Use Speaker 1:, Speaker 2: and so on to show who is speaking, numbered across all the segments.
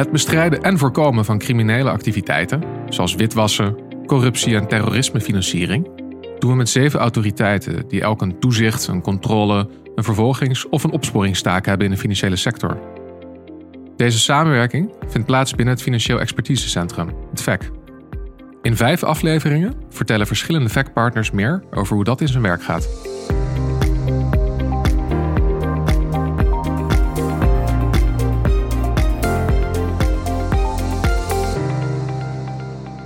Speaker 1: Het bestrijden en voorkomen van criminele activiteiten, zoals witwassen, corruptie en terrorismefinanciering, doen we met zeven autoriteiten die elk een toezicht, een controle, een vervolgings- of een opsporingstaak hebben in de financiële sector. Deze samenwerking vindt plaats binnen het Financieel Expertisecentrum, het VEC. In vijf afleveringen vertellen verschillende VEC-partners meer over hoe dat in zijn werk gaat.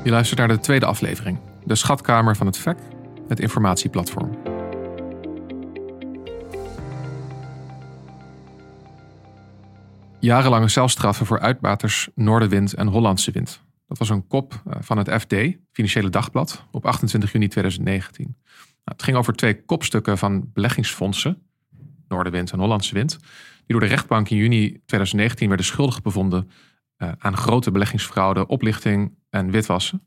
Speaker 1: Je luistert naar de tweede aflevering, de schatkamer van het VEC, het informatieplatform. Jarenlange celstraffen voor uitbaters Noordenwind en Hollandse Wind. Dat was een kop eh, van het FD, Financiële Dagblad, op 28 juni 2019. Nou, het ging over twee kopstukken van beleggingsfondsen, Noordenwind en Hollandse Wind, die door de rechtbank in juni 2019 werden schuldig bevonden aan grote beleggingsfraude, oplichting en witwassen.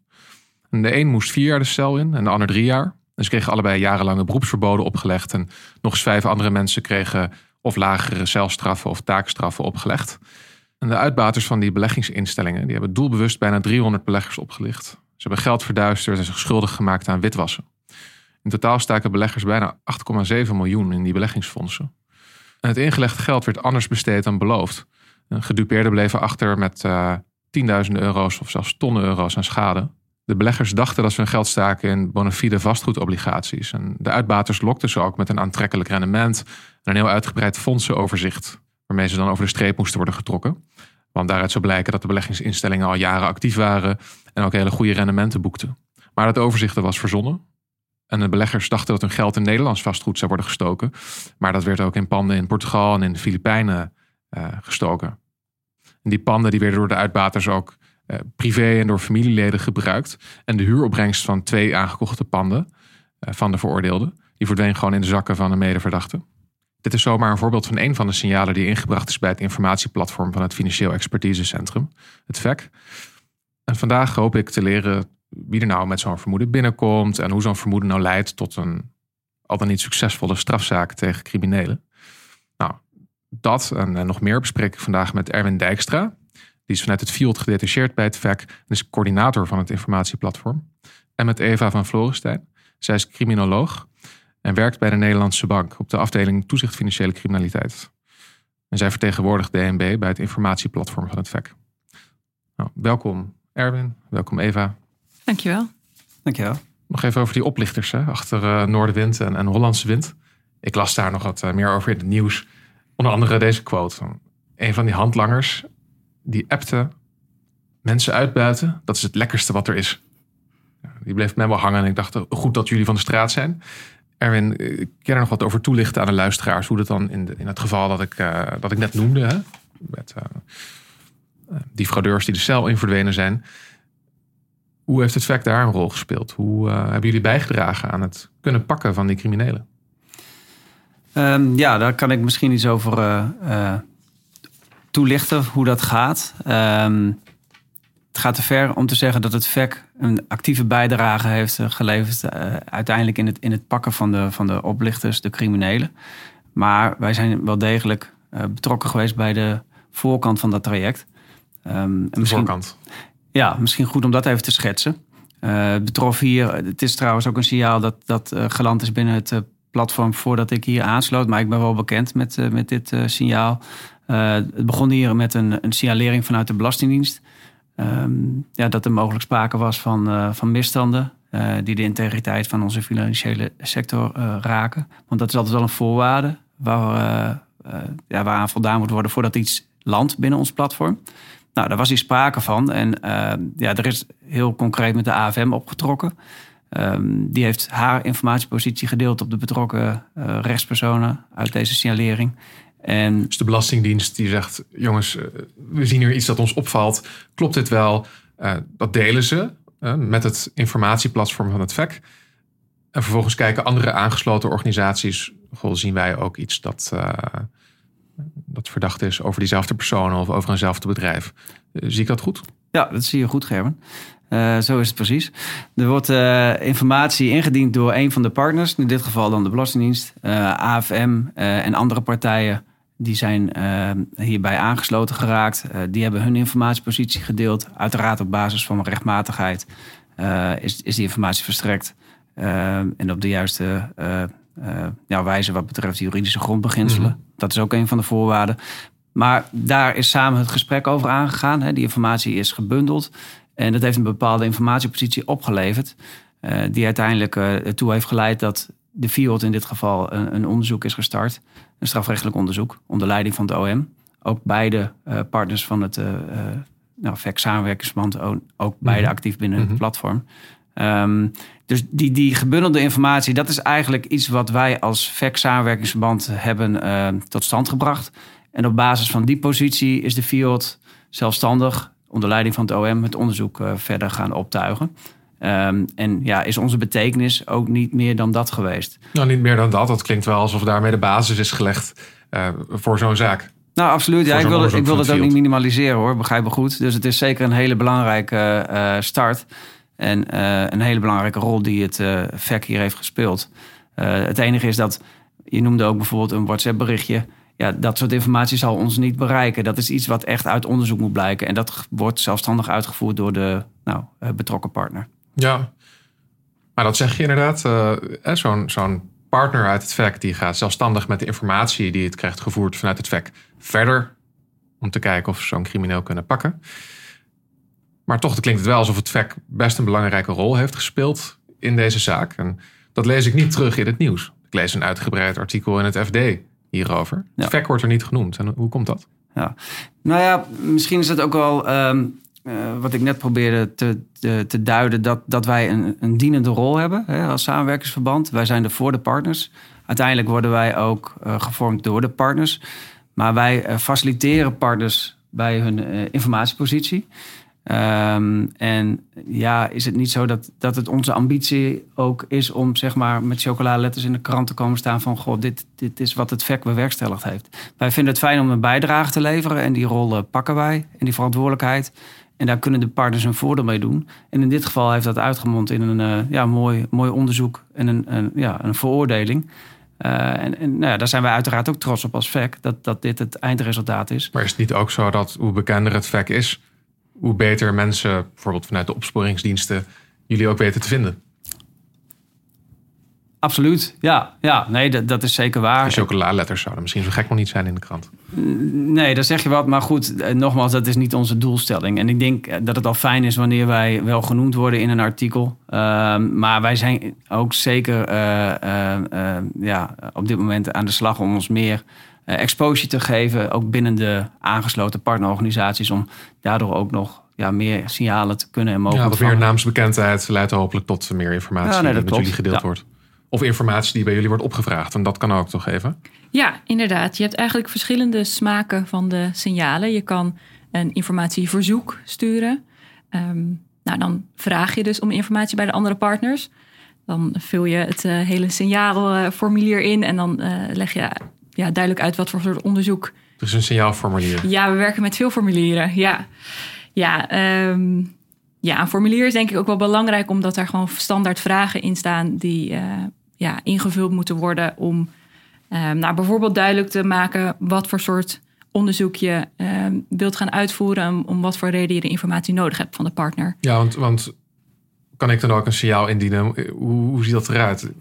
Speaker 1: En de een moest vier jaar de cel in en de ander drie jaar. En ze kregen allebei jarenlange beroepsverboden opgelegd. En nog eens vijf andere mensen kregen of lagere celstraffen of taakstraffen opgelegd. En de uitbaters van die beleggingsinstellingen die hebben doelbewust bijna 300 beleggers opgelicht. Ze hebben geld verduisterd en zich schuldig gemaakt aan witwassen. In totaal staken beleggers bijna 8,7 miljoen in die beleggingsfondsen. En het ingelegde geld werd anders besteed dan beloofd. Gedupeerden bleven achter met uh, tienduizenden euro's of zelfs tonnen euro's aan schade. De beleggers dachten dat ze hun geld staken in bona fide vastgoedobligaties. En de uitbaters lokten ze ook met een aantrekkelijk rendement en een heel uitgebreid fondsenoverzicht, waarmee ze dan over de streep moesten worden getrokken. Want daaruit zou blijken dat de beleggingsinstellingen al jaren actief waren en ook hele goede rendementen boekten. Maar dat overzicht was verzonnen. En de beleggers dachten dat hun geld in Nederlands vastgoed zou worden gestoken. Maar dat werd ook in panden in Portugal en in de Filipijnen gestoken. En die panden die werden door de uitbaters ook uh, privé en door familieleden gebruikt. En de huuropbrengst van twee aangekochte panden uh, van de veroordeelde, die verdween gewoon in de zakken van de medeverdachte. Dit is zomaar een voorbeeld van een van de signalen die ingebracht is bij het informatieplatform van het Financieel Expertisecentrum, het VEC. En vandaag hoop ik te leren wie er nou met zo'n vermoeden binnenkomt en hoe zo'n vermoeden nou leidt tot een al dan niet succesvolle strafzaak tegen criminelen. Dat en, nog meer bespreek ik vandaag met Erwin Dijkstra. Die is vanuit het field gedetacheerd bij het VEC en is coördinator van het informatieplatform. En met Eva van Florenstein. Zij is criminoloog en werkt bij de Nederlandse Bank op de afdeling Toezicht Financiële Criminaliteit. En zij vertegenwoordigt DNB bij het informatieplatform van het VEC. Nou, welkom Erwin, welkom Eva.
Speaker 2: Dankjewel.
Speaker 3: Dankjewel.
Speaker 1: Nog even over die oplichters hè, achter uh, Noordenwind en, en Hollandse Wind. Ik las daar nog wat uh, meer over in het nieuws. Onder andere deze quote. Een van die handlangers die appte mensen uitbuiten. Dat is het lekkerste wat er is. Die bleef mij wel hangen en ik dacht, goed dat jullie van de straat zijn. Erwin, ik kan er nog wat over toelichten aan de luisteraars. Hoe dat dan in, de, in het geval dat ik, uh, dat ik net noemde. Hè? Met uh, die fraudeurs die de cel in verdwenen zijn. Hoe heeft het VEC daar een rol gespeeld? Hoe hebben jullie bijgedragen aan het kunnen pakken van die criminelen?
Speaker 3: Um, ja, daar kan ik misschien iets over toelichten hoe dat gaat. Um, het gaat te ver om te zeggen dat het VEC een actieve bijdrage heeft geleverd uh, uiteindelijk in het, in het pakken van de, van de oplichters, de criminelen. Maar wij zijn wel degelijk betrokken geweest bij de voorkant van dat traject.
Speaker 1: Um, de voorkant?
Speaker 3: Ja, misschien goed om dat even te schetsen. Het betrof hier, het is trouwens ook een signaal dat, dat geland is binnen het platform voordat ik hier aansloot. Maar ik ben wel bekend met, met dit signaal. Uh, het begon hier met een, een signalering vanuit de Belastingdienst. Um, ja, dat er mogelijk sprake was van, van misstanden die de integriteit van onze financiële sector raken. Want dat is altijd wel een voorwaarde waar, ja, waaraan voldaan moet worden voordat iets landt binnen ons platform. Nou, daar was hier sprake van. En ja, er is heel concreet met de AFM opgetrokken. Um, die heeft haar informatiepositie gedeeld op de betrokken rechtspersonen uit deze signalering.
Speaker 1: En dus de Belastingdienst die zegt: jongens, eh, we zien hier iets dat ons opvalt. Klopt dit wel? Uh, dat delen ze uh, met het informatieplatform van het VEC. En vervolgens kijken andere aangesloten organisaties. Goh, zien wij ook iets dat, uh, dat verdacht is over diezelfde personen of over eenzelfde bedrijf. zie ik dat goed?
Speaker 3: Ja, dat zie je goed, Gerben. Uh, zo is het precies. Er wordt uh, informatie ingediend door een van de partners, in dit geval dan de Belastingdienst, uh, AFM en andere partijen die zijn hierbij aangesloten geraakt. die hebben hun informatiepositie gedeeld. Uiteraard op basis van rechtmatigheid is, is die informatie verstrekt. en op de juiste ja, wijze wat betreft juridische grondbeginselen. Mhm. Dat is ook een van de voorwaarden. Maar daar is samen het gesprek over aangegaan. Hè. Die informatie is gebundeld. En dat heeft een bepaalde informatiepositie opgeleverd. Uh, die uiteindelijk uh, ertoe heeft geleid dat de FIOD in dit geval een, een, onderzoek is gestart. Een strafrechtelijk onderzoek onder leiding van het OM. Ook beide partners van het nou, VEC samenwerkingsverband, ook beide mhm. actief binnen het mhm. platform. Um, dus die, die gebundelde informatie, dat is eigenlijk iets wat wij als VEC samenwerkingsverband hebben tot stand gebracht. En op basis van die positie is de FIOD zelfstandig onder leiding van het OM het onderzoek uh, verder gaan optuigen. Um, en ja, is onze betekenis ook niet meer dan dat geweest?
Speaker 1: Nou, niet meer dan dat. Dat klinkt wel alsof daarmee de basis is gelegd uh, voor zo'n zaak.
Speaker 3: Nou, absoluut. Ja, ik wil, het, ik wil het ook niet minimaliseren hoor, begrijp me goed. Dus het is zeker een hele belangrijke uh, start. En een hele belangrijke rol die het VEC hier heeft gespeeld. het enige is dat, je noemde ook bijvoorbeeld een WhatsApp berichtje ja, dat soort informatie zal ons niet bereiken. Dat is iets wat echt uit onderzoek moet blijken. En dat wordt zelfstandig uitgevoerd door de nou, eh, betrokken partner.
Speaker 1: Ja, maar dat zeg je inderdaad. Zo'n zo'n partner uit het VEC die gaat zelfstandig met de informatie die het krijgt gevoerd vanuit het VEC verder. Om te kijken of ze zo'n crimineel kunnen pakken. Maar toch klinkt het wel alsof het VEC best een belangrijke rol heeft gespeeld in deze zaak. En dat lees ik niet terug in het nieuws. Ik lees een uitgebreid artikel in het FD hierover. Ja. VEC wordt er niet genoemd. En hoe komt dat?
Speaker 3: Ja. Nou ja, misschien is het ook wel ehm, eh, wat ik net probeerde te, te, te, duiden... dat, dat wij een, een dienende rol hebben hè, als samenwerkingsverband. Wij zijn er voor de partners. Uiteindelijk worden wij ook uh, gevormd door de partners. Maar wij uh, faciliteren partners bij hun informatiepositie. Um, en ja, is het niet zo dat, dat het onze ambitie ook is om zeg maar met chocoladeletters in de krant te komen staan van goh, dit, dit is wat het VEC bewerkstelligd heeft. Wij vinden het fijn om een bijdrage te leveren en die rol pakken wij en die verantwoordelijkheid. En daar kunnen de partners een voordeel mee doen. En in dit geval heeft dat uitgemond in een uh, ja, mooi, mooi onderzoek en een, ja, een veroordeling. En, en nou ja, daar zijn wij uiteraard ook trots op als VEC, dat, dat dit het eindresultaat is.
Speaker 1: Maar is het niet ook zo dat hoe bekender het VEC is, hoe beter mensen, bijvoorbeeld vanuit de opsporingsdiensten, jullie ook weten te vinden.
Speaker 3: Absoluut, ja. ja nee, dat, dat is zeker waar.
Speaker 1: De chocoladeletters zouden misschien zo gek nog niet zijn in de krant.
Speaker 3: Nee, daar zeg je wat. Maar goed, eh, nogmaals, dat is niet onze doelstelling. En ik denk eh, dat het al fijn is wanneer wij wel genoemd worden in een artikel. Ehm, maar wij zijn ook zeker eh, ja, op dit moment aan de slag om ons meer exposure te geven, ook binnen de aangesloten partnerorganisaties, om daardoor ook nog ja, meer signalen te kunnen en mogen.
Speaker 1: Ja, wat meer naamsbekendheid leidt hopelijk tot meer informatie die met jullie gedeeld wordt. Of informatie die bij jullie wordt opgevraagd. En dat kan ook toch even?
Speaker 2: Ja, inderdaad. Je hebt eigenlijk verschillende smaken van de signalen. Je kan een informatieverzoek sturen. Ehm, nou, dan vraag je dus om informatie bij de andere partners. Dan vul je het uh, hele signaalformulier in en dan uh, leg je ja, duidelijk uit wat voor soort onderzoek.
Speaker 1: Dus een signaalformulier.
Speaker 2: Ja, we werken met veel formulieren. Ja, ja, um, ja een formulier is denk ik ook wel belangrijk, omdat er gewoon standaard vragen in staan die uh, ja, ingevuld moeten worden om um, nou, bijvoorbeeld duidelijk te maken wat voor soort onderzoek je um, wilt gaan uitvoeren, om, om wat voor reden je de informatie nodig hebt van de partner.
Speaker 1: Ja, want, want kan ik dan ook een signaal indienen? Hoe, hoe ziet dat eruit?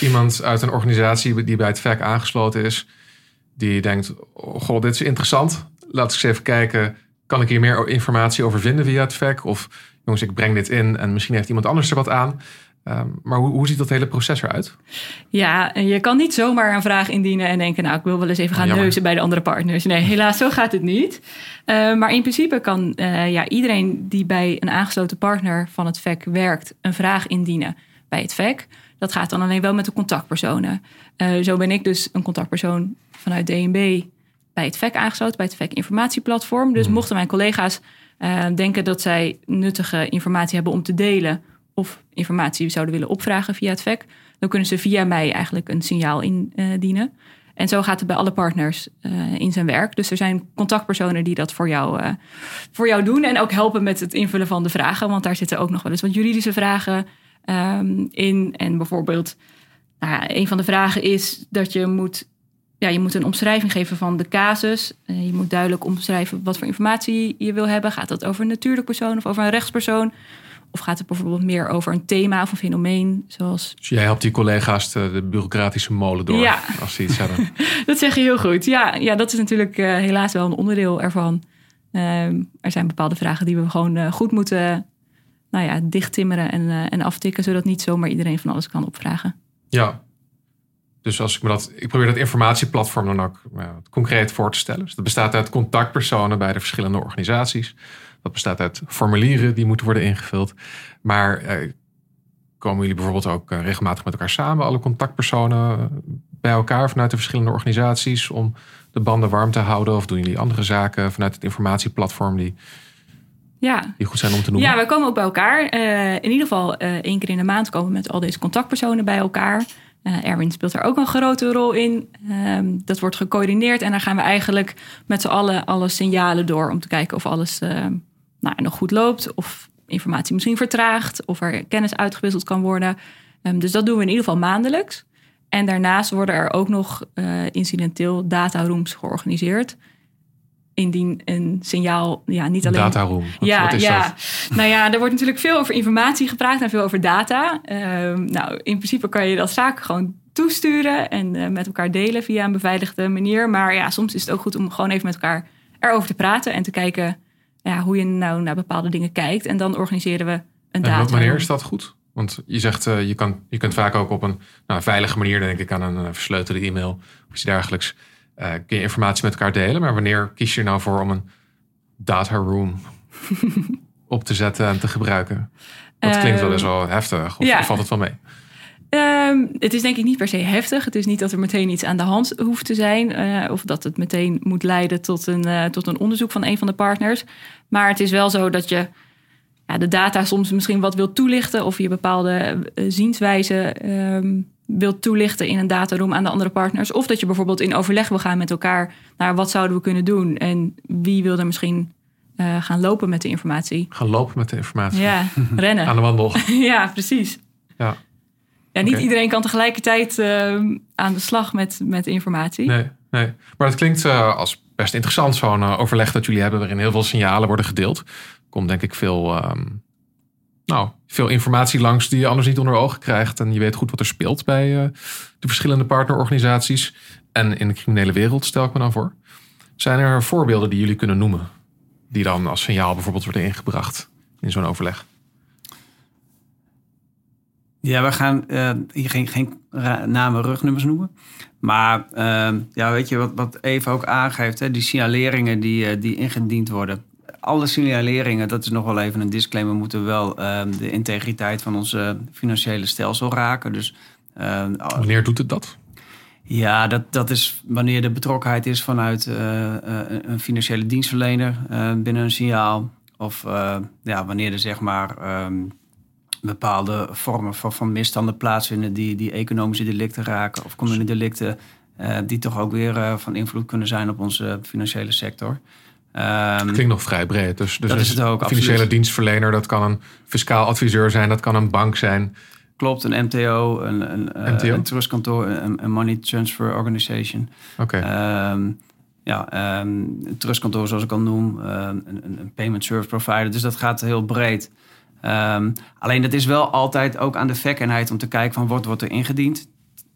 Speaker 1: Iemand uit een organisatie die bij het VEC aangesloten is, die denkt: oh, Goh, dit is interessant. Laat ik eens even kijken. Kan ik hier meer informatie over vinden via het VEC? Of jongens, ik breng dit in en misschien heeft iemand anders er wat aan. Ehm, maar hoe, hoe, ziet dat hele proces eruit?
Speaker 2: Ja, je kan niet zomaar een vraag indienen en denken: Nou, ik wil wel eens even gaan neuzen bij de andere partners. Nee, helaas, zo gaat het niet. Uh, maar in principe kan uh, ja, iedereen die bij een aangesloten partner van het VEC werkt, een vraag indienen bij het VEC. Dat gaat dan alleen wel met de contactpersonen. Uh, zo ben ik dus een contactpersoon vanuit DNB bij het VEC aangesloten, bij het VEC informatieplatform. Dus mhm. mochten mijn collega's uh, denken dat zij nuttige informatie hebben om te delen of informatie zouden willen opvragen via het VEC, dan kunnen ze via mij eigenlijk een signaal indienen. En zo gaat het bij alle partners uh, in zijn werk. Dus er zijn contactpersonen die dat voor jou, uh, voor jou doen. En ook helpen met het invullen van de vragen. Want daar zitten ook nog wel eens wat juridische vragen um, in. En bijvoorbeeld, nou ja, een van de vragen is dat je moet ja, je moet een omschrijving geven van de casus. Uh, je moet duidelijk omschrijven wat voor informatie je wil hebben. Gaat dat over een natuurlijk persoon of over een rechtspersoon? Of gaat het bijvoorbeeld meer over een thema of een fenomeen? Zoals...
Speaker 1: Dus jij helpt die collega's de, bureaucratische molen door
Speaker 2: ja.
Speaker 1: als ze iets hebben.
Speaker 2: dat zeg je heel goed. Ja, ja dat is natuurlijk uh, helaas wel een onderdeel ervan. Uh, er zijn bepaalde vragen die we gewoon uh, goed moeten nou ja, dichttimmeren en, en aftikken, zodat niet zomaar iedereen van alles kan opvragen.
Speaker 1: Ja, dus als ik me dat, ik probeer dat informatieplatform dan ook concreet voor te stellen. Dus dat bestaat uit contactpersonen bij de verschillende organisaties. Dat bestaat uit formulieren die moeten worden ingevuld. Maar eh, komen jullie bijvoorbeeld ook eh, regelmatig met elkaar samen, alle contactpersonen bij elkaar vanuit de verschillende organisaties om de banden warm te houden? Of doen jullie andere zaken vanuit het informatieplatform die,
Speaker 2: ja.
Speaker 1: die goed zijn om te noemen?
Speaker 2: Ja, we komen ook bij elkaar. Uh, in ieder geval uh, één keer in de maand komen we met al deze contactpersonen bij elkaar. Uh, Erwin speelt daar ook een grote rol in. Um, dat wordt gecoördineerd en dan gaan we eigenlijk met z'n allen alle signalen door om te kijken of alles nou, nog goed loopt, of informatie misschien vertraagt, of er kennis uitgewisseld kan worden. Um, dus dat doen we in ieder geval maandelijks. En daarnaast worden er ook nog incidenteel datarooms georganiseerd indien een signaal ja, niet alleen...
Speaker 1: Data room. Wat,
Speaker 2: ja,
Speaker 1: wat is
Speaker 2: ja.
Speaker 1: dat?
Speaker 2: Nou ja, er wordt natuurlijk veel over informatie gepraat en veel over data. Um, nou, in principe kan je dat zaak gewoon toesturen en uh, met elkaar delen via een beveiligde manier. Maar ja, soms is het ook goed om gewoon even met elkaar erover te praten en te kijken ja, hoe je nou naar bepaalde dingen kijkt. En dan organiseren we een data.
Speaker 1: En wanneer is dat goed? Want je zegt, uh, je, kan, je kunt vaak ook op een nou, veilige manier, denk ik aan een uh, versleutelde e-mail of iets dergelijks, uh, kun je informatie met elkaar delen. Maar wanneer kies je er nou voor om een data room op te zetten en te gebruiken? Dat klinkt wel eens wel heftig, of
Speaker 2: ja.
Speaker 1: valt het wel mee?
Speaker 2: Um, het is denk ik niet per se heftig. Het is niet dat er meteen iets aan de hand hoeft te zijn. Uh, of dat het meteen moet leiden tot een, uh, tot een onderzoek van een van de partners. Maar het is wel zo dat je ja, de data soms misschien wat wilt toelichten. Of je bepaalde uh, zienswijze um, wilt toelichten in een dataroom aan de andere partners. Of dat je bijvoorbeeld in overleg wil gaan met elkaar naar wat zouden we kunnen doen. En wie wil er misschien uh, gaan lopen met de informatie.
Speaker 1: Gaan lopen met de informatie.
Speaker 2: Ja, rennen.
Speaker 1: aan de wandel.
Speaker 2: ja, precies.
Speaker 1: Ja.
Speaker 2: Ja, niet iedereen kan tegelijkertijd uh, aan de slag met, met informatie.
Speaker 1: Nee, nee. Maar het klinkt uh, als best interessant, zo'n uh, overleg dat jullie hebben, waarin heel veel signalen worden gedeeld. Er komt denk ik veel, um, nou, veel informatie langs die je anders niet onder ogen krijgt. En je weet goed wat er speelt bij uh, de verschillende partnerorganisaties. En in de criminele wereld, stel ik me dan voor. Zijn er voorbeelden die jullie kunnen noemen? Die dan als signaal bijvoorbeeld worden ingebracht in zo'n overleg?
Speaker 3: Ja, we gaan uh, hier geen, geen namen, rugnummers noemen. Maar uh, ja, weet je wat, wat Eva ook aangeeft, hè, die signaleringen die, die ingediend worden. Alle signaleringen, dat is nog wel even een disclaimer, moeten wel uh, de integriteit van ons financiële stelsel raken. Dus,
Speaker 1: Wanneer doet het dat?
Speaker 3: Ja, dat, dat is wanneer de betrokkenheid is vanuit een financiële dienstverlener binnen een signaal. Of ja, wanneer er zeg maar. Um, bepaalde vormen van, van misstanden plaatsvinden die, die economische delicten raken of communiedelicten, uh, die toch ook weer uh, van invloed kunnen zijn op onze financiële sector.
Speaker 1: Um, klinkt nog vrij breed. Dus, dus
Speaker 3: dat is het ook.
Speaker 1: Een financiële
Speaker 3: absoluut.
Speaker 1: dienstverlener, dat kan een fiscaal adviseur zijn, dat kan een bank zijn.
Speaker 3: Klopt, een MTO, een, een,
Speaker 1: MTO?
Speaker 3: Uh, een trustkantoor, een, een money transfer organization.
Speaker 1: Oké.
Speaker 3: Okay. Um, ja, um, een trustkantoor zoals ik al noem, een, een payment service provider. Dus dat gaat heel breed. Alleen dat is wel altijd ook aan de verkenheid om te kijken van wat wordt er ingediend.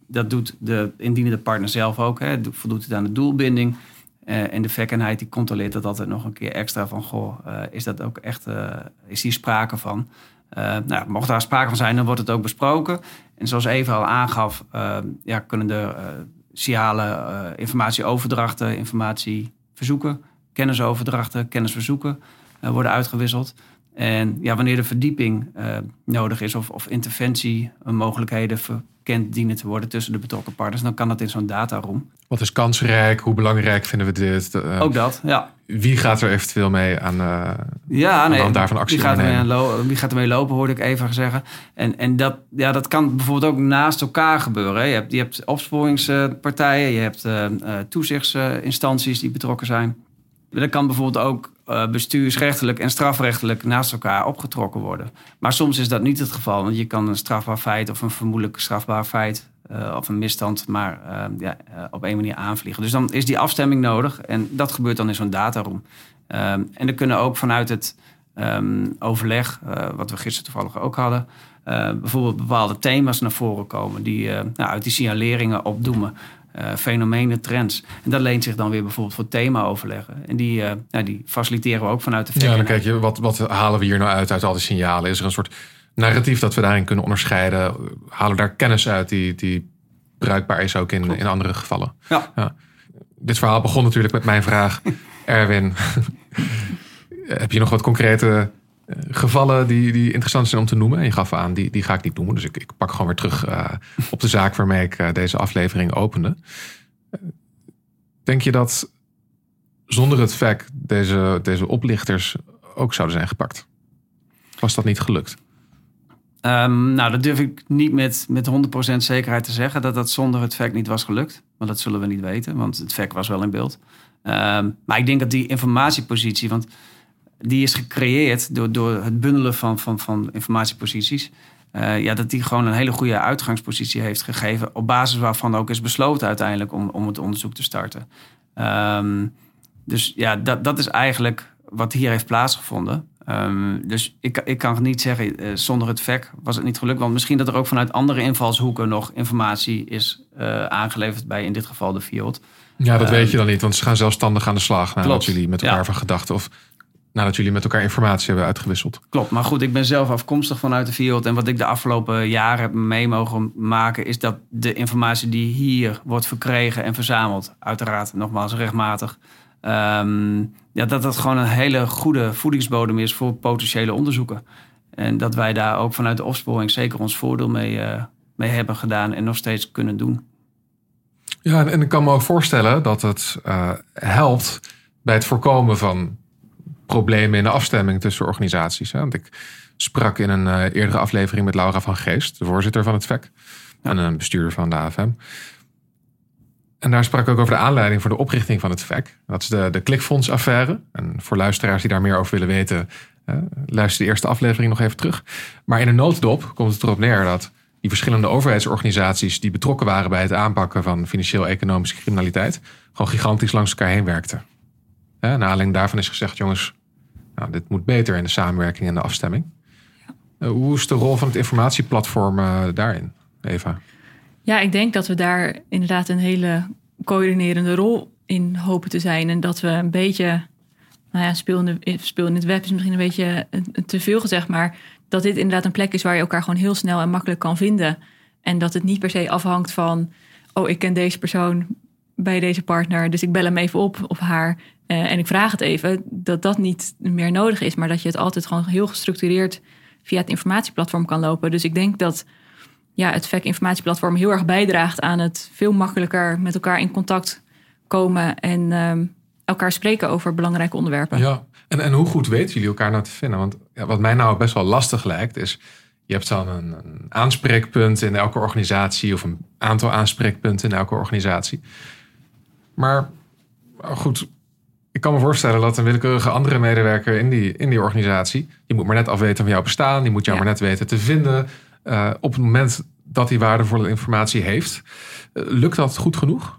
Speaker 3: Dat doet de indienende partner zelf ook. Hè. Voldoet het aan de doelbinding. Uh, en de verkenheid die controleert dat altijd nog een keer extra van... goh, uh, is dat ook echt, uh, is hier sprake van? nou, mocht daar sprake van zijn, dan wordt het ook besproken. En zoals Eva al aangaf, ja, kunnen er siale informatieoverdrachten, informatieverzoeken... kennisoverdrachten, kennisverzoeken worden uitgewisseld... En ja, wanneer de verdieping uh, nodig is of, of interventie, mogelijkheden verkend dienen te worden tussen de betrokken partners, dan kan dat in zo'n dataroom.
Speaker 1: Wat is kansrijk? Hoe belangrijk vinden we dit? Uh,
Speaker 3: Ook dat, ja.
Speaker 1: Wie gaat er eventueel mee aan, uh,
Speaker 3: ja, nee,
Speaker 1: daarvan actie
Speaker 3: wie gaat, ermee aan wie gaat ermee lopen, hoorde ik even zeggen. En, en dat, ja, dat kan bijvoorbeeld ook naast elkaar gebeuren. Hè. Je hebt, je hebt opsporingspartijen, je hebt toezichtsinstanties die betrokken zijn. Dat kan bijvoorbeeld ook uh, bestuursrechtelijk en strafrechtelijk naast elkaar opgetrokken worden. Maar soms is dat niet het geval, want je kan een strafbaar feit of een vermoedelijk strafbaar feit uh, of een misstand maar uh, ja, op één manier aanvliegen. Dus dan is die afstemming nodig en dat gebeurt dan in zo'n dataroom. Um, en er kunnen ook vanuit het um, overleg, wat we gisteren toevallig ook hadden, bijvoorbeeld bepaalde thema's naar voren komen die nou, uit die signaleringen opdoemen. Uh, fenomenen, trends. En dat leent zich dan weer bijvoorbeeld voor thema-overleggen. En die, uh, nou, die faciliteren we ook vanuit de
Speaker 1: Ja, dan kijk je, wat, wat halen we hier nou uit uit al die signalen? Is er een soort narratief dat we daarin kunnen onderscheiden? Halen daar kennis uit die, die bruikbaar is ook in, in andere gevallen?
Speaker 3: Ja. ja.
Speaker 1: Dit verhaal begon natuurlijk met mijn vraag. Erwin, heb je nog wat concrete eh, gevallen die, die interessant zijn om te noemen. En je gaf aan, die, die ga ik niet noemen. Dus ik, ik pak gewoon weer terug uh, op de zaak waarmee ik uh, deze aflevering opende. Denk je dat zonder het fact deze, deze oplichters ook zouden zijn gepakt? Was dat niet gelukt?
Speaker 3: Um, nou, dat durf ik niet met, met 100% zekerheid te zeggen dat dat zonder het fact niet was gelukt. Maar dat zullen we niet weten, want het fact was wel in beeld. Um, maar ik denk dat die informatiepositie, want die is gecreëerd door, door het bundelen van, van, van informatieposities. Uh, ja, dat die gewoon een hele goede uitgangspositie heeft gegeven. Op basis waarvan ook is besloten uiteindelijk om, om het onderzoek te starten. Um, dus ja, dat, dat is eigenlijk wat hier heeft plaatsgevonden. Um, dus ik, ik kan niet zeggen, uh, zonder het VEC was het niet gelukt. Want misschien dat er ook vanuit andere invalshoeken nog informatie is uh, aangeleverd bij in dit geval de Fiat.
Speaker 1: Ja, dat weet je dan niet, want ze gaan zelfstandig aan de slag nadat jullie met elkaar ja. van gedachten. Of nadat jullie met elkaar informatie hebben uitgewisseld.
Speaker 3: Klopt, maar goed, ik ben zelf afkomstig vanuit de field. En wat ik de afgelopen jaren heb mee mogen maken, is dat de informatie die hier wordt verkregen en verzameld, uiteraard nogmaals rechtmatig, um, ja, dat dat gewoon een hele goede voedingsbodem is voor potentiële onderzoeken. En dat wij daar ook vanuit de opsporing zeker ons voordeel mee, uh, mee hebben gedaan en nog steeds kunnen doen.
Speaker 1: Ja, en ik kan me ook voorstellen dat het uh, helpt bij het voorkomen van problemen in de afstemming tussen organisaties. Hè? Want ik sprak in een uh, eerdere aflevering met Laura van Geest, de voorzitter van het VEC en een bestuurder van de AFM. En daar sprak ik ook over de aanleiding voor de oprichting van het VEC. Dat is de, de Klikfonds-affaire. En voor luisteraars die daar meer over willen weten, uh, luister de eerste aflevering nog even terug. Maar in een notendop komt het erop neer dat die verschillende overheidsorganisaties die betrokken waren bij het aanpakken van financieel-economische criminaliteit, gewoon gigantisch langs elkaar heen werkten. Naar aanleiding daarvan is gezegd, jongens, nou, dit moet beter in de samenwerking en de afstemming. Ja. hoe is de rol van het informatieplatform uh, daarin, Eva?
Speaker 2: Ja, ik denk dat we daar inderdaad een hele coördinerende rol in hopen te zijn. En dat we een beetje, nou ja, speel in, in het web is misschien een beetje te veel gezegd, maar dat dit inderdaad een plek is waar je elkaar gewoon heel snel en makkelijk kan vinden. En dat het niet per se afhangt van, oh, ik ken deze persoon bij deze partner, dus ik bel hem even op of haar uh, en ik vraag het even, dat dat niet meer nodig is, maar dat je het altijd gewoon heel gestructureerd via het informatieplatform kan lopen. Dus ik denk dat ja, het VEC informatieplatform heel erg bijdraagt aan het veel makkelijker met elkaar in contact komen en uh, elkaar spreken over belangrijke onderwerpen.
Speaker 1: Ja, en, en hoe goed weten jullie elkaar nou te vinden? Want ja, wat mij nou best wel lastig lijkt, is je hebt dan een aanspreekpunt in elke organisatie of een aantal aanspreekpunten in elke organisatie. Maar goed, ik kan me voorstellen dat een willekeurige andere medewerker in die, in die organisatie, die moet maar net afweten van jouw bestaan, die moet jou maar net weten te vinden. Uh, op het moment dat hij waardevolle informatie heeft. Uh, lukt dat goed genoeg?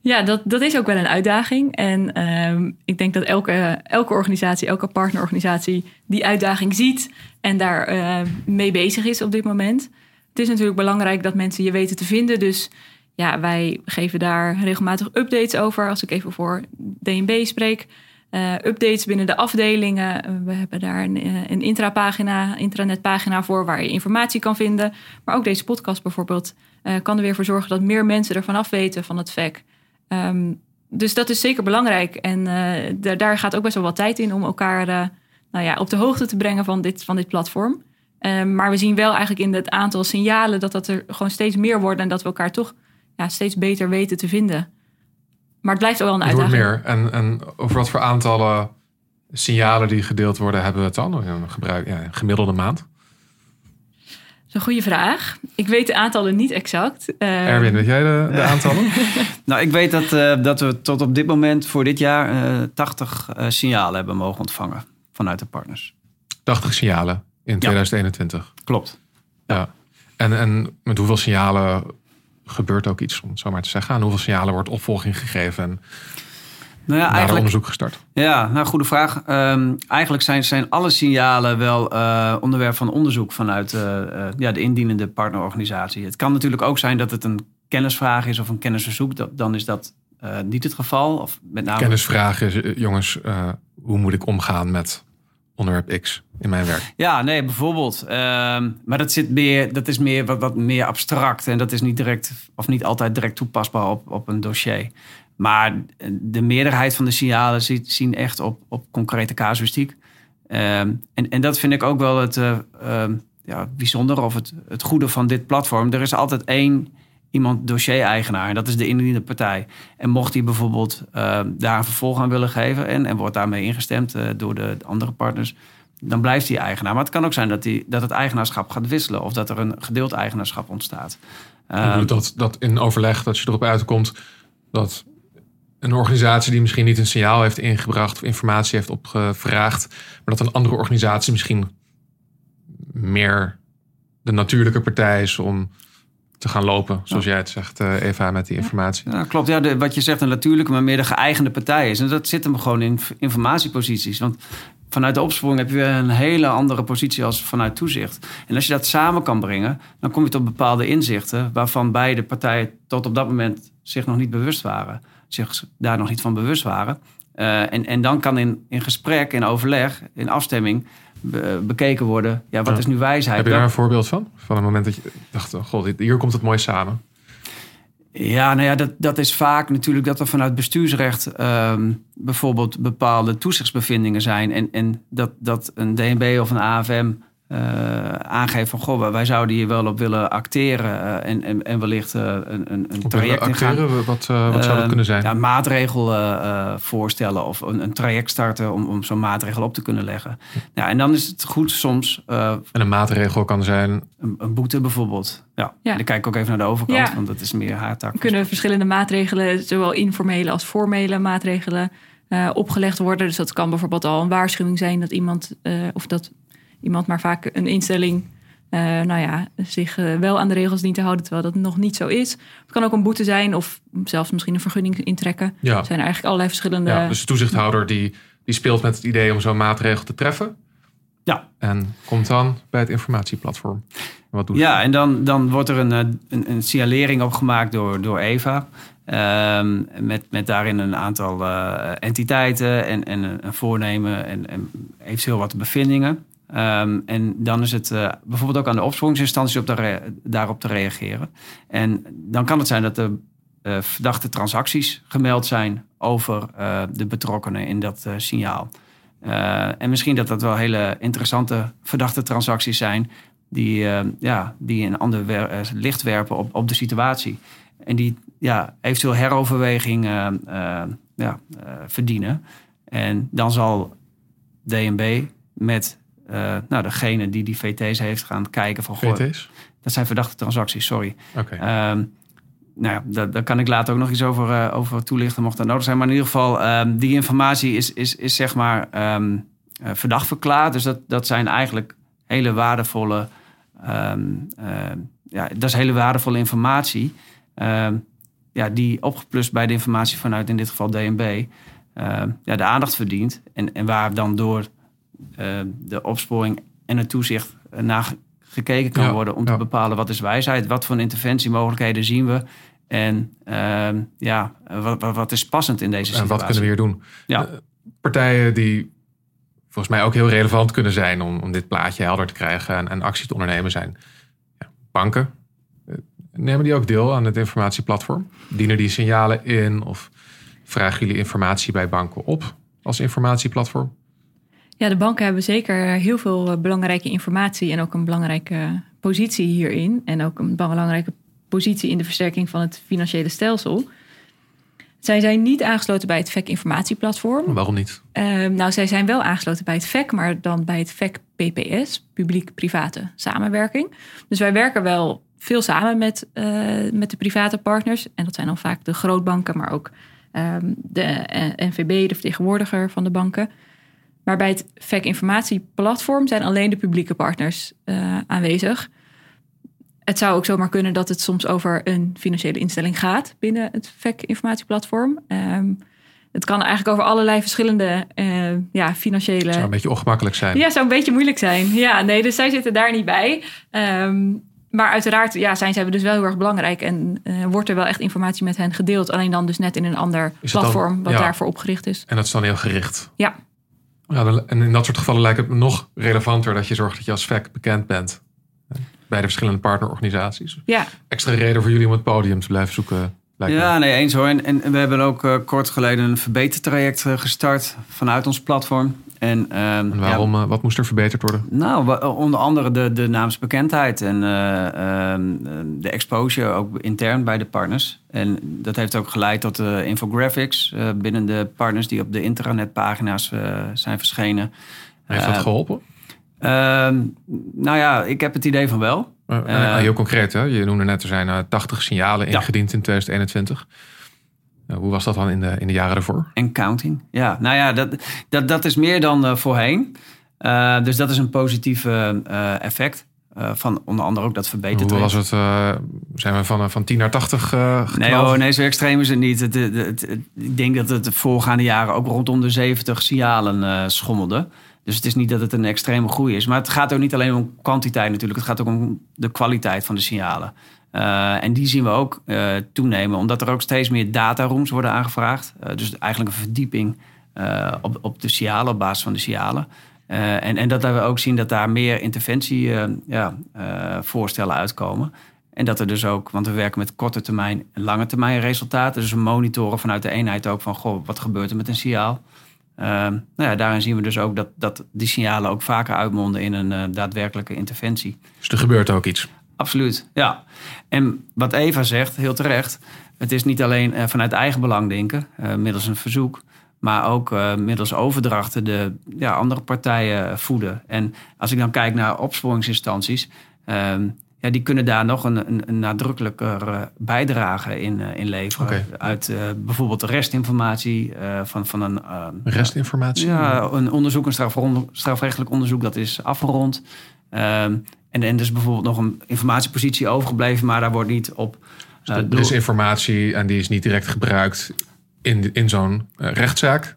Speaker 2: Ja, dat, dat is ook wel een uitdaging. En uh, ik denk dat elke, elke organisatie, elke partnerorganisatie die uitdaging ziet en daar eh, mee bezig is op dit moment. Het is natuurlijk belangrijk dat mensen je weten te vinden. Dus ja, wij geven daar regelmatig updates over. Als ik even voor DNB spreek. Uh, updates binnen de afdelingen. We hebben daar een, eh, een intrapagina, intranetpagina voor waar je informatie kan vinden. Maar ook deze podcast bijvoorbeeld kan er weer voor zorgen dat meer mensen ervan af weten van het VEC. Um, dus dat is zeker belangrijk. En daar gaat ook best wel wat tijd in om elkaar nou ja, op de hoogte te brengen van dit, van dit platform. Um, maar we zien wel eigenlijk in het aantal signalen dat dat er gewoon steeds meer wordt en dat we elkaar toch ja, steeds beter weten te vinden. Maar het blijft wel een uitdaging.
Speaker 1: Het wordt meer. En, en over wat voor aantallen signalen die gedeeld worden, hebben we het dan? Een, gebruik, ja, een gemiddelde maand?
Speaker 2: Een goede vraag. Ik weet de aantallen niet exact.
Speaker 1: Uh, Erwin, weet jij de, de aantallen?
Speaker 3: nou, ik weet dat, uh, dat we tot op dit moment voor dit jaar uh, 80 signalen hebben mogen ontvangen vanuit de partners.
Speaker 1: 80 signalen in 2021?
Speaker 3: Klopt.
Speaker 1: Ja. En, en met hoeveel signalen gebeurt ook iets, om het zo maar te zeggen? Aan hoeveel signalen wordt opvolging gegeven? En nou ja, eigenlijk, onderzoek gestart?
Speaker 3: Ja, nou, goede vraag. Um, eigenlijk zijn, zijn alle signalen wel uh, onderwerp van onderzoek vanuit uh, uh, ja, de indienende partnerorganisatie. Het kan natuurlijk ook zijn dat het een kennisvraag is of een kennisverzoek. Dat, dan is dat niet het geval. Of met name...
Speaker 1: Kennisvraag is, jongens, hoe moet ik omgaan met onderwerp X in mijn werk?
Speaker 3: Ja, nee, bijvoorbeeld. Ehm, maar dat, zit meer, dat is meer wat, wat meer abstract. En dat is niet direct of niet altijd direct toepasbaar op, op een dossier. Maar de meerderheid van de signalen zien echt op, op concrete casuïstiek. Ehm, en, en dat vind ik ook wel het uh, ja, bijzondere of het, het goede van dit platform. Er is altijd één iemand dossier-eigenaar en dat is de indiende partij. En mocht hij bijvoorbeeld uh, daar een vervolg aan willen geven en, en wordt daarmee ingestemd uh, door de andere partners, dan blijft hij eigenaar. Maar het kan ook zijn dat, die, dat het eigenaarschap gaat wisselen of dat er een gedeeld eigenaarschap ontstaat.
Speaker 1: dat, dat in overleg dat je erop uitkomt dat een organisatie die misschien niet een signaal heeft ingebracht of informatie heeft opgevraagd, maar dat een andere organisatie misschien meer de natuurlijke partij is om te gaan lopen, zoals jij het zegt, eh, Eva, met die informatie.
Speaker 3: Ja, klopt. Ja, de, wat je zegt, een natuurlijke, maar meer de geëigende partij is. En dat zit hem gewoon in informatieposities. Want vanuit de opsporing heb je een hele andere positie als vanuit toezicht. En als je dat samen kan brengen, dan kom je tot bepaalde inzichten waarvan beide partijen tot op dat moment zich nog niet bewust waren zich daar nog niet van bewust waren. Uh, en, en dan kan in, in gesprek, in overleg, in afstemming bekeken worden. Ja, wat is nu wijsheid?
Speaker 1: Heb je daar een voorbeeld van? Van een moment dat je dacht, oh god, hier komt het mooi samen.
Speaker 3: Ja, nou ja, dat, dat is vaak natuurlijk dat er vanuit bestuursrecht um, bijvoorbeeld bepaalde toezichtsbevindingen zijn. En, en dat, dat een DNB of een AFM uh, aangeeft van goh, wij zouden hier wel op willen acteren uh, en, en, en wellicht uh, een, een, een traject
Speaker 1: acteren, ingaan. Wat, wat zou dat kunnen zijn?
Speaker 3: Ja, maatregel voorstellen of een, een, traject starten om, om zo'n maatregel op te kunnen leggen. Ja, en dan is het goed soms.
Speaker 1: en een maatregel kan zijn?
Speaker 3: Een, een boete bijvoorbeeld. Ja. ja. En dan kijk ik ook even naar de overkant, ja. want dat is meer haar tak.
Speaker 2: Kunnen verschillende maatregelen, zowel informele als formele maatregelen, opgelegd worden. Dus dat kan bijvoorbeeld al een waarschuwing zijn dat iemand of dat iemand maar vaak een instelling uh, nou ja, zich uh, wel aan de regels dient te houden, terwijl dat nog niet zo is. Het kan ook een boete zijn of zelfs misschien een vergunning intrekken. Ja. Er zijn eigenlijk allerlei verschillende. Ja,
Speaker 1: dus de toezichthouder die, die speelt met het idee om zo'n maatregel te treffen.
Speaker 3: Ja.
Speaker 1: En komt dan bij het informatieplatform.
Speaker 3: Wat doet ja, en dan, dan wordt er een, eh, een, een signalering opgemaakt door, door Eva. Um, met, met daarin een aantal uh, entiteiten en, en een voornemen en, en eventueel wat bevindingen. Um, en dan is het uh, bijvoorbeeld ook aan de opsporingsinstanties op daarop te reageren. En dan kan het zijn dat er uh, verdachte transacties gemeld zijn over uh, de betrokkenen in dat signaal. en misschien dat dat wel hele interessante verdachte transacties zijn die, ja, die een ander licht werpen op, op de situatie. En die ja, eventueel heroverweging ja, verdienen. En dan zal DNB met uh, nou, degene die die VT's heeft gaan kijken van...
Speaker 1: VT's?
Speaker 3: dat zijn verdachte transacties, sorry. Oké. Um, nou ja, daar, daar, kan ik later ook nog iets over, uh, over toelichten, mocht dat nodig zijn. Maar in ieder geval, um, die informatie is, is, is zeg maar um, uh, verdacht verklaard. Dus dat, dat zijn eigenlijk hele waardevolle... ja, dat is hele waardevolle informatie... ja, die opgeplust bij de informatie vanuit in dit geval DNB... ja, de aandacht verdient. En, en waar dan door de opsporing en het toezicht naar gekeken kan worden om te bepalen wat is wijsheid, wat voor interventiemogelijkheden zien we en uh, ja, wat, wat, is passend in deze situatie.
Speaker 1: En wat kunnen we hier doen? Ja. partijen die volgens mij ook heel relevant kunnen zijn om, om dit plaatje helder te krijgen en, en actie te ondernemen zijn ja, banken. Eh, nemen die ook deel aan het informatieplatform? Dienen die signalen in of vragen jullie informatie bij banken op als informatieplatform?
Speaker 2: Ja, de banken hebben zeker heel veel eh, belangrijke informatie en ook een belangrijke positie hierin. En ook een belangrijke positie in de versterking van het financiële stelsel. Zij zijn niet aangesloten bij het VEC informatieplatform.
Speaker 1: Waarom niet?
Speaker 2: Uh, nou, zij zijn wel aangesloten bij het VEC, maar dan bij het VEC PPS, publiek-private samenwerking. Dus wij werken wel veel samen met, uh, met de private partners. En dat zijn dan vaak de grootbanken, maar ook um, de eh, NVB, de vertegenwoordiger van de banken. Maar bij het VEC informatieplatform zijn alleen de publieke partners uh, aanwezig. Het zou ook zomaar kunnen dat het soms over een financiële instelling gaat binnen het VEC informatieplatform. Um, het kan eigenlijk over allerlei verschillende uh, ja, financiële. Het
Speaker 1: zou een beetje ongemakkelijk zijn.
Speaker 2: Ja, zou een beetje moeilijk zijn. Ja, nee, dus zij zitten daar niet bij. Um, maar uiteraard ja, zijn zij dus wel heel erg belangrijk en uh, wordt er wel echt informatie met hen gedeeld. Alleen dan dus net in een ander platform dan, wat ja. daarvoor opgericht is.
Speaker 1: En dat is dan heel gericht.
Speaker 2: Ja.
Speaker 1: Ja. En in dat soort gevallen lijkt het me nog relevanter dat je zorgt dat je als VEC bekend bent bij de verschillende partnerorganisaties.
Speaker 2: Ja.
Speaker 1: Extra reden voor jullie om het podium te blijven zoeken.
Speaker 3: Ja, me. nee, eens hoor. En, en, we hebben ook uh, kort geleden een verbetertraject uh, gestart vanuit ons platform. En,
Speaker 1: en waarom, ja, uh, wat moest er verbeterd worden?
Speaker 3: Nou, onder andere de, de naamsbekendheid en ehm, de exposure ook intern bij de partners. En dat heeft ook geleid tot infographics binnen de partners die op de intranetpagina's zijn verschenen.
Speaker 1: Heeft dat geholpen?
Speaker 3: Ehm, nou ja, ik heb het idee van wel.
Speaker 1: Uh, heel concreet, hè? je noemde net, er zijn 80 signalen ingediend ja. in 2021. hoe was dat dan in de, in de jaren ervoor?
Speaker 3: En counting. Ja, nou ja, dat, dat, dat is meer dan voorheen. Uh, dus dat is een positief effect. Van onder andere ook dat verbeterd.
Speaker 1: Hoe was het? zijn we van, van 10 naar 80
Speaker 3: Nee, oh, nee, zo extreem is het niet. Het, het, het, ik denk dat het de voorgaande jaren ook rondom de 70 signalen schommelde. Dus het is niet dat het een extreme groei is. Maar het gaat ook niet alleen om kwantiteit natuurlijk. Het gaat ook om de kwaliteit van de signalen. Uh, en die zien we ook uh, toenemen, omdat er ook steeds meer datarooms worden aangevraagd. Uh, dus eigenlijk een verdieping op, op de signalen, op basis van de signalen. En, en dat we ook zien dat daar meer interventievoorstellen ja, uitkomen. En dat er dus ook, want we werken met korte termijn en lange termijn resultaten. Dus we monitoren vanuit de eenheid ook van, goh, wat gebeurt er met een signaal? Uh, nou ja, daarin zien we dus ook dat, dat die signalen ook vaker uitmonden in een uh, daadwerkelijke interventie.
Speaker 1: Dus er gebeurt ook iets.
Speaker 3: Absoluut, ja. En wat Eva zegt, heel terecht, het is niet alleen uh, vanuit eigen belang denken, middels een verzoek, maar ook middels overdrachten de ja, andere partijen voeden. En als ik dan kijk naar opsporingsinstanties, ehm, ja, die kunnen daar nog een, een, een nadrukkelijker bijdrage in, uh, in leveren. Okay. Uit uh, bijvoorbeeld de restinformatie uh, van, van een...
Speaker 1: restinformatie?
Speaker 3: Ja, een onderzoek, een straf, strafrechtelijk onderzoek, dat is afgerond. Um, en, en dus bijvoorbeeld nog een informatiepositie overgebleven, maar daar wordt niet op...
Speaker 1: Dus er is informatie en die is niet direct gebruikt in, in zo'n rechtszaak?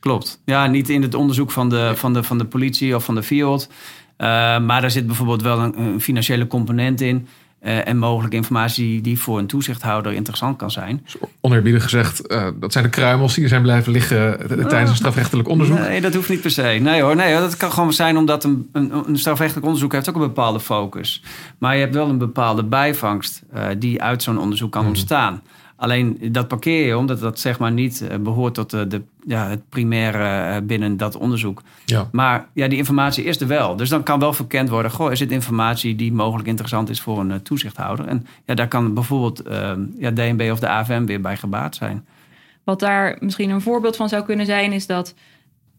Speaker 3: Klopt. Ja, niet in het onderzoek van de, van de, van de politie of van de FIOD. Uh, maar daar zit bijvoorbeeld wel een, een financiële component in. Uh, en mogelijk informatie die voor een toezichthouder interessant kan zijn.
Speaker 1: Dus oneerbiedig gezegd, uh, dat zijn de kruimels die er zijn blijven liggen tijdens een strafrechtelijk onderzoek?
Speaker 3: Nee, dat hoeft niet per se. Nee hoor, nee, dat kan gewoon zijn omdat een, een, een strafrechtelijk onderzoek heeft ook een bepaalde focus. Maar je hebt wel een bepaalde bijvangst die uit zo'n onderzoek kan mm. ontstaan. Alleen dat parkeer je omdat dat zeg maar niet behoort tot de, de ja, het primaire binnen dat onderzoek.
Speaker 1: Ja.
Speaker 3: Maar ja, die informatie is er wel. Dus dan kan wel verkend worden: goh, is dit informatie die mogelijk interessant is voor een toezichthouder? En ja, daar kan bijvoorbeeld uh, ja, DNB of de AFM weer bij gebaat zijn.
Speaker 2: Wat daar misschien een voorbeeld van zou kunnen zijn, is dat.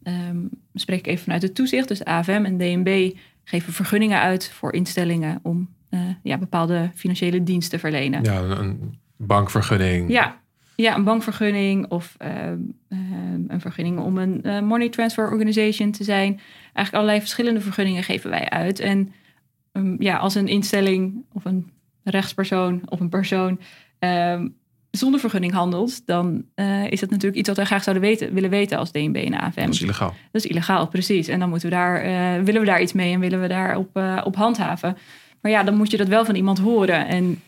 Speaker 2: Um, spreek ik even vanuit het toezicht. Dus AFM en DNB geven vergunningen uit voor instellingen om uh, ja, bepaalde financiële diensten te verlenen.
Speaker 1: Ja, een bankvergunning.
Speaker 2: Ja, ja, een bankvergunning of uh, uh, een vergunning om een uh, money transfer organization te zijn. Eigenlijk allerlei verschillende vergunningen geven wij uit. En um, ja, als een instelling of een rechtspersoon of een persoon um, zonder vergunning handelt, dan is dat natuurlijk iets wat wij graag zouden weten, willen weten als DNB en AFM. Dat
Speaker 1: is illegaal.
Speaker 2: Dat is illegaal, precies. En dan moeten we daar, willen we daar iets mee en willen we daar op, op handhaven. Maar ja, dan moet je dat wel van iemand horen. En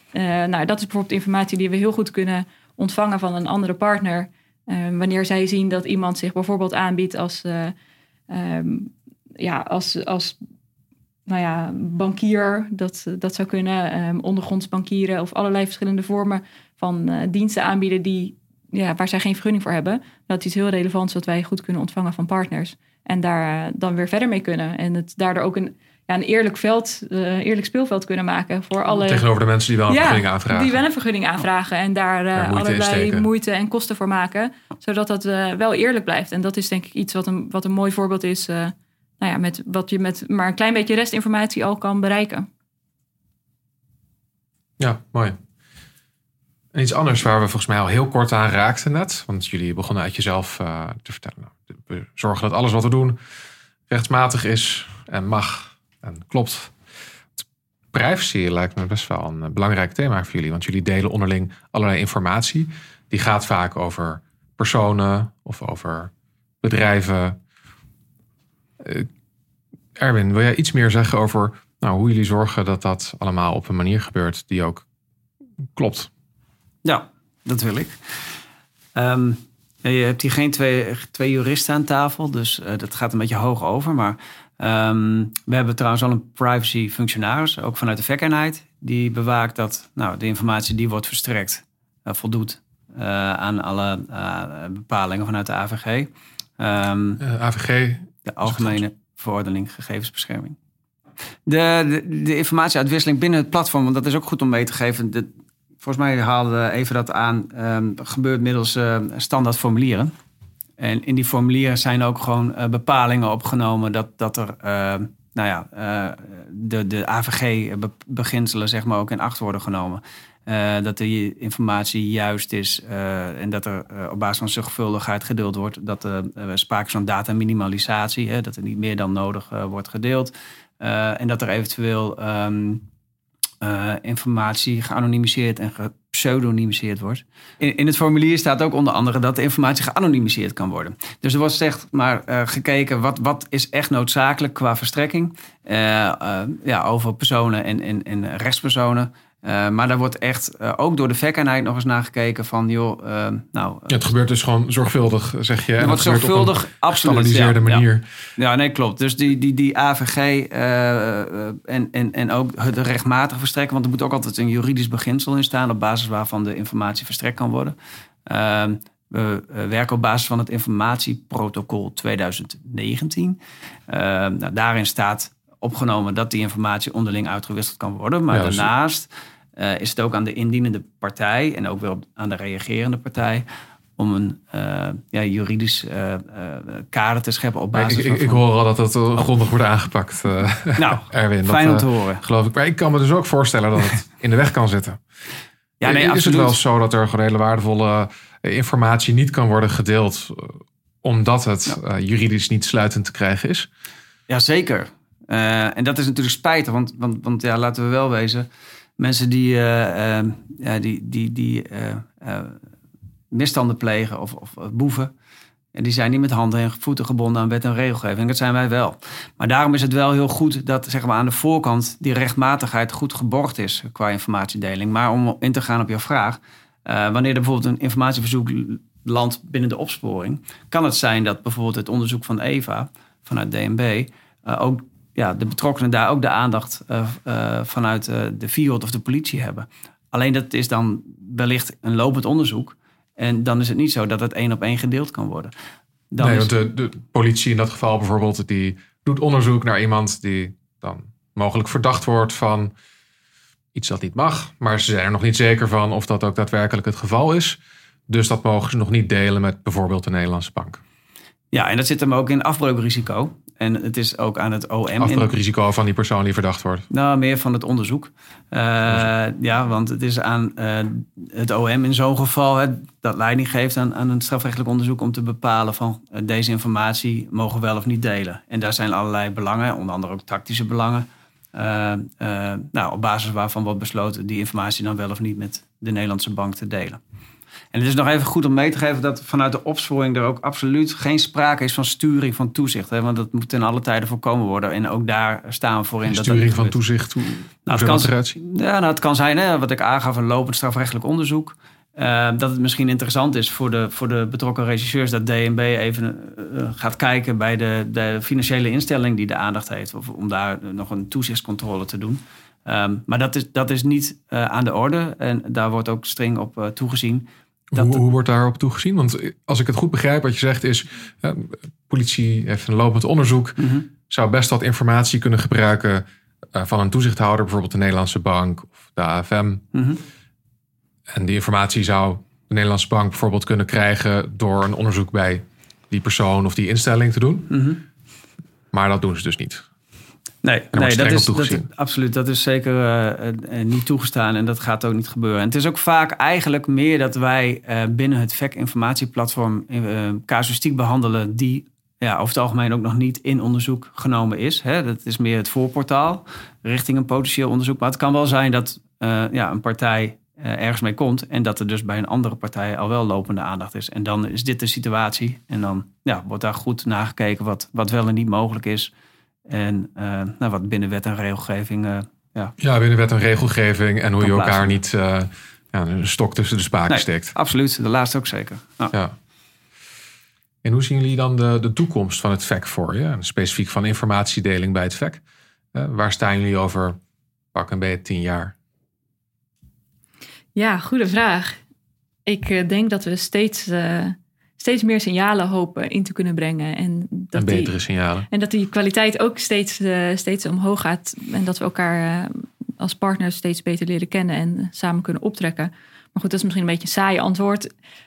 Speaker 2: nou, dat is bijvoorbeeld informatie die we heel goed kunnen ontvangen van een andere partner. Um, wanneer zij zien dat iemand zich bijvoorbeeld aanbiedt als, uh, um, ja, als, als nou ja, bankier, dat, dat zou kunnen, um, ondergronds bankieren of allerlei verschillende vormen van uh, diensten aanbieden die, ja, waar zij geen vergunning voor hebben. Dat is heel relevants wat wij goed kunnen ontvangen van partners. En daar dan weer verder mee kunnen. En het daardoor ook een ja, een eerlijk, veld, uh, eerlijk speelveld kunnen maken voor alle.
Speaker 1: Tegenover de mensen die wel een vergunning aanvragen.
Speaker 2: Die wel een vergunning aanvragen en daar, uh, moeite allerlei moeite en kosten voor maken. Zodat dat uh, wel eerlijk blijft. En dat is denk ik iets wat een, wat een mooi voorbeeld is. nou ja, met wat je met maar een klein beetje restinformatie al kan bereiken.
Speaker 1: Ja, mooi. En iets anders waar we volgens mij al heel kort aan raakten net. Want jullie begonnen uit jezelf te vertellen. Nou, we zorgen dat alles wat we doen rechtmatig is en mag en klopt. Privacy lijkt me best wel een eh, belangrijk thema voor jullie. Want jullie delen onderling allerlei informatie. Die gaat vaak over personen of over bedrijven. Uh, Erwin, wil jij iets meer zeggen over nou, hoe jullie zorgen dat dat allemaal op een manier gebeurt die ook klopt?
Speaker 3: Ja, dat wil ik. Ehm, je hebt hier geen twee, twee juristen aan tafel, dus uh, dat gaat een beetje hoog over. Maar um, we hebben trouwens al een privacy functionaris, ook vanuit de verkenheid, die bewaakt dat nou, de informatie die wordt verstrekt uh, voldoet uh, aan alle bepalingen vanuit de AVG. Um,
Speaker 1: ehm, AVG?
Speaker 3: De Algemene Verordening Gegevensbescherming. De, de, de, informatieuitwisseling binnen het platform, want dat is ook goed om mee te geven. De, volgens mij haalde even dat aan, um, gebeurt middels uh, standaard formulieren. En in die formulieren zijn ook gewoon uh, bepalingen opgenomen dat, dat er, uh, nou ja, de, de AVG-beginselen zeg maar ook in acht worden genomen. dat de informatie juist is en dat er op basis van zorgvuldigheid gedeeld wordt. Dat er sprake is van data minimalisatie, dat er niet meer dan nodig wordt gedeeld. en dat er eventueel um, uh, informatie geanonimiseerd en gepseudonymiseerd wordt. In, in, het formulier staat ook onder andere dat de informatie geanonimiseerd kan worden. Dus er wordt zeg maar uh, gekeken wat, wat is echt noodzakelijk qua verstrekking uh, ja, over personen en, en, en rechtspersonen. Uh, maar daar wordt echt uh, ook door de verkenheid nog eens naar gekeken van, joh, uh, nou...
Speaker 1: Ja, het gebeurt dus gewoon zorgvuldig, zeg je.
Speaker 3: Het wordt zorgvuldig, absoluut.
Speaker 1: Ja, manier.
Speaker 3: Ja. ja. nee, klopt. Dus die, die, die AVG en, en, en ook de rechtmatige verstrekken, want er moet ook altijd een juridisch beginsel in staan op basis waarvan de informatie verstrekt kan worden. Ehm, we werken op basis van het informatieprotocol 2019. Ehm, nou, daarin staat opgenomen dat die informatie onderling uitgewisseld kan worden. Maar daarnaast uh, is het ook aan de indienende partij en ook wel aan de reagerende partij om een uh, ja, juridisch uh, kader te scheppen op basis
Speaker 1: ik,
Speaker 3: ik,
Speaker 1: hoor al dat het grondig wordt aangepakt,
Speaker 3: nou,
Speaker 1: Erwin.
Speaker 3: Fijn om te horen.
Speaker 1: Geloof ik. Maar ik kan me dus ook voorstellen dat het in de weg kan zitten.
Speaker 3: Ja, nee,
Speaker 1: is
Speaker 3: absoluut.
Speaker 1: het wel zo dat er hele waardevolle informatie niet kan worden gedeeld omdat het ja. juridisch niet sluitend te krijgen is?
Speaker 3: Jazeker. En dat is natuurlijk spijtig, want, want, want ja, laten we wel wezen mensen die, uh, die, die, die misstanden plegen of, of boeven. En die zijn niet met handen en voeten gebonden aan wet en regelgeving. Dat zijn wij wel. Maar daarom is het wel heel goed dat zeg maar, aan de voorkant die rechtmatigheid goed geborgd is qua informatiedeling. Maar om in te gaan op jouw vraag. wanneer er bijvoorbeeld een informatieverzoek landt binnen de opsporing, kan het zijn dat bijvoorbeeld het onderzoek van EVA vanuit DNB ook ja, de betrokkenen daar ook de aandacht uh, uh, vanuit uh, de field of de politie hebben. Alleen dat is dan wellicht een lopend onderzoek. En dan is het niet zo dat het één op één gedeeld kan worden. Dan
Speaker 1: nee,
Speaker 3: is...
Speaker 1: want de, de, politie in dat geval bijvoorbeeld, die doet onderzoek naar iemand die dan mogelijk verdacht wordt van iets dat niet mag. Maar ze zijn er nog niet zeker van of dat ook daadwerkelijk het geval is. Dus dat mogen ze nog niet delen met bijvoorbeeld de Nederlandse bank.
Speaker 3: Ja, en dat zit hem ook in afbreukrisico. En het is ook aan het OM.
Speaker 1: Afbreukrisico van die persoon die verdacht wordt?
Speaker 3: Nou, meer van het onderzoek. Uh, ja, want het is aan uh, het OM in zo'n geval hè, dat leiding geeft aan, aan een strafrechtelijk onderzoek om te bepalen van uh, deze informatie mogen we wel of niet delen. En daar zijn allerlei belangen, onder andere ook tactische belangen. nou, op basis waarvan wordt besloten die informatie dan wel of niet met de Nederlandse bank te delen. En het is nog even goed om mee te geven dat vanuit de opsporing er ook absoluut geen sprake is van sturing van toezicht. Hè? Want dat moet ten alle tijden voorkomen worden. En ook daar staan we voor in.
Speaker 1: Dat sturing van toezicht, hoe, nou, het kan, eruit
Speaker 3: Ja, nou, het kan zijn, hè, wat ik aangaf, een lopend strafrechtelijk onderzoek. Uh, dat het misschien interessant is voor de, voor de betrokken regisseurs dat DNB even uh, gaat kijken bij de, de financiële instelling die de aandacht heeft. Of om daar nog een toezichtscontrole te doen. Um, maar dat is, dat is niet uh, aan de orde en daar wordt ook streng op toegezien.
Speaker 1: Hoe, hoe, wordt daarop toegezien? Want als ik het goed begrijp, wat je zegt is: ja, politie heeft een lopend onderzoek.
Speaker 3: Mm -hmm.
Speaker 1: zou best wat informatie kunnen gebruiken van een toezichthouder, bijvoorbeeld de Nederlandse Bank of de AFM.
Speaker 3: Mhm.
Speaker 1: En die informatie zou de Nederlandse Bank bijvoorbeeld kunnen krijgen door een onderzoek bij die persoon of die instelling te doen.
Speaker 3: Mhm.
Speaker 1: Maar dat doen ze dus niet.
Speaker 3: Nee, nee dat, is, dat, absoluut. Dat is zeker eh, eh, niet toegestaan en dat gaat ook niet gebeuren. En het is ook vaak eigenlijk meer dat wij eh, binnen het VEC informatieplatform eh, casuïstiek behandelen die ja, over het algemeen ook nog niet in onderzoek genomen is. Hè. Dat is meer het voorportaal richting een potentieel onderzoek. Maar het kan wel zijn dat eh, ja, een partij eh, ergens mee komt en dat er dus bij een andere partij al wel lopende aandacht is. En dan is dit de situatie. En dan ja, wordt daar goed nagekeken wat, wat wel en niet mogelijk is. En eh, nou, wat binnen wet en regelgeving. eh, ja.
Speaker 1: Ja, binnen wet en regelgeving en hoe je elkaar niet eh, ja, een stok tussen de spaken
Speaker 3: Nee,
Speaker 1: steekt.
Speaker 3: Absoluut, de laatste ook zeker. Ja.
Speaker 1: Ja. En hoe zien jullie dan de, de toekomst van het VEC voor je? En specifiek van informatiedeling bij het VEC. Waar staan jullie over pak een beetje tien jaar?
Speaker 2: Ja, goede vraag. Ik eh, denk dat we steeds, eh, steeds meer signalen hopen in te kunnen brengen. En dat,
Speaker 1: en
Speaker 2: die,
Speaker 1: betere signalen.
Speaker 2: en dat die kwaliteit ook steeds, eh, steeds omhoog gaat. En dat we elkaar eh, als partners steeds beter leren kennen en samen kunnen optrekken. Maar goed, dat is misschien een beetje een saai antwoord.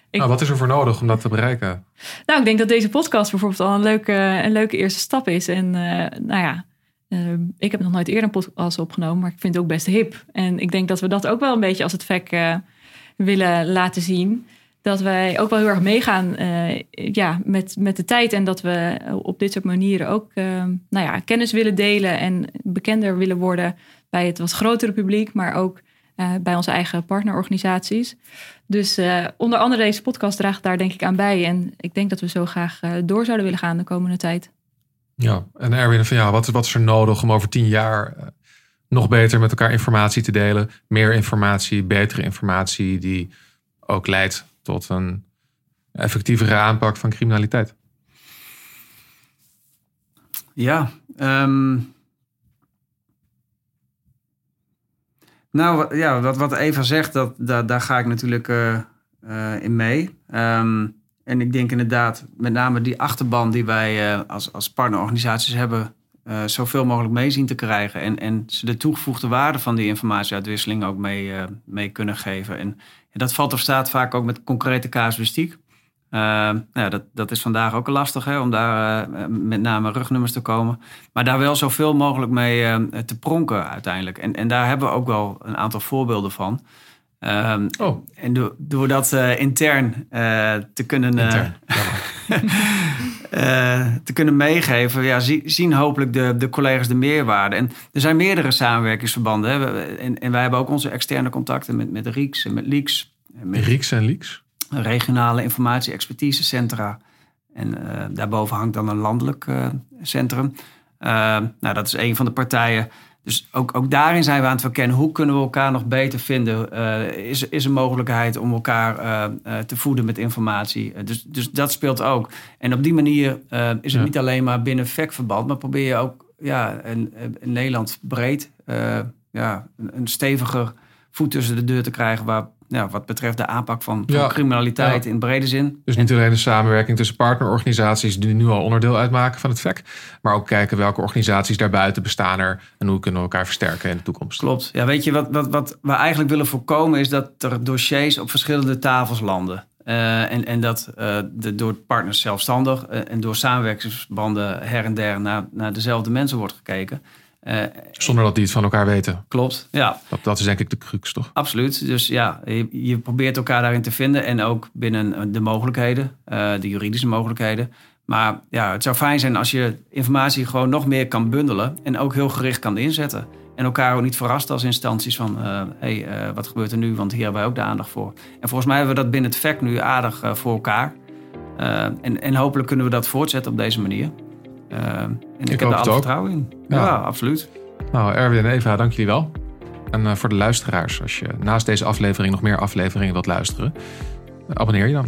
Speaker 2: Ik-
Speaker 1: Nou, wat is er voor nodig om dat te bereiken?
Speaker 2: Nou, ik denk dat deze podcast bijvoorbeeld al een leuke, een leuke eerste stap is. En eh, nou ja, ik heb nog nooit eerder een podcast opgenomen, maar ik vind het ook best hip. En ik denk dat we dat ook wel een beetje als het VEC eh, willen laten zien. Dat wij ook wel heel erg meegaan eh, ja, met, met de tijd. En dat we op dit soort manieren ook eh, nou ja, kennis willen delen en bekender willen worden bij het wat grotere publiek, maar ook eh, bij onze eigen partnerorganisaties. Dus onder andere deze podcast draagt daar denk ik aan bij. En ik denk dat we zo graag door zouden willen gaan de komende tijd.
Speaker 1: Ja, en Erwin, van ja, wat, wat is er nodig om over tien jaar nog beter met elkaar informatie te delen? Meer informatie, betere informatie die ook leidt tot een effectievere aanpak van criminaliteit.
Speaker 3: Ja, ehm, nou ja, wat, wat Eva zegt, dat, daar daar ga ik natuurlijk eh, eh, in mee. Ehm, en ik denk inderdaad, met name die achterban die wij eh, als, als partnerorganisaties hebben, eh, zoveel mogelijk mee zien te krijgen. En, en ze de toegevoegde waarde van die informatieuitwisseling ook mee, eh, mee kunnen geven. En dat valt of staat vaak ook met concrete casuïstiek. Uh, nou ja, dat, dat is vandaag ook lastig hè, om daar met name rugnummers te komen. Maar daar wel zoveel mogelijk mee te pronken uiteindelijk. En, en daar hebben we ook wel een aantal voorbeelden van. Um,
Speaker 1: Oh.
Speaker 3: En door, door dat uh, intern te kunnen.
Speaker 1: Intern.
Speaker 3: te kunnen meegeven, ja, zie, zien hopelijk de, de collega's de meerwaarde. En er zijn meerdere samenwerkingsverbanden. Hè. We, en, en wij hebben ook onze externe contacten met, met RIEX en met Leaks.
Speaker 1: Met RIEX en Leaks?
Speaker 3: regionale informatie-expertisecentra. En daarboven hangt dan een landelijk centrum. Uh, nou, dat is een van de partijen. Dus ook, ook daarin zijn we aan het verkennen. Hoe kunnen we elkaar nog beter vinden? is, is er mogelijkheid om elkaar te voeden met informatie? dus, dus dat speelt ook. En op die manier is het ja. niet alleen maar binnen VEC-verband... maar probeer je ook ja, in, in Nederland breed... ja, een, een steviger voet tussen de deur te krijgen... waar ja, wat betreft de aanpak van, van ja, criminaliteit ja. in brede zin.
Speaker 1: Dus niet alleen de samenwerking tussen partnerorganisaties die nu al onderdeel uitmaken van het VEC, maar ook kijken welke organisaties daarbuiten bestaan er en hoe kunnen we elkaar versterken in de toekomst.
Speaker 3: Klopt. Ja, weet je, wat, wat, wat we eigenlijk willen voorkomen is dat er dossiers op verschillende tafels landen. Uh, en, en dat uh, de, door partners zelfstandig uh, en door samenwerkingsbanden her en der naar, naar dezelfde mensen wordt gekeken.
Speaker 1: Uh, Zonder dat die het van elkaar weten.
Speaker 3: Klopt, ja.
Speaker 1: Dat, dat is denk ik de crux, toch?
Speaker 3: Absoluut. Dus ja, je, je probeert elkaar daarin te vinden. En ook binnen de mogelijkheden, uh, de juridische mogelijkheden. Maar ja, het zou fijn zijn als je informatie gewoon nog meer kan bundelen. En ook heel gericht kan inzetten. En elkaar ook niet verrast als instanties van... hé, uh, hey, wat gebeurt er nu? Want hier hebben wij ook de aandacht voor. En volgens mij hebben we dat binnen het VEC nu aardig voor elkaar. en, en hopelijk kunnen we dat voortzetten op deze manier. Uh, en ik, ik heb er alle vertrouwen in. Ja. ja. absoluut.
Speaker 1: Nou, Erwin en Eva, dank jullie wel. En uh, voor de luisteraars, als je naast deze aflevering nog meer afleveringen wilt luisteren, abonneer je dan.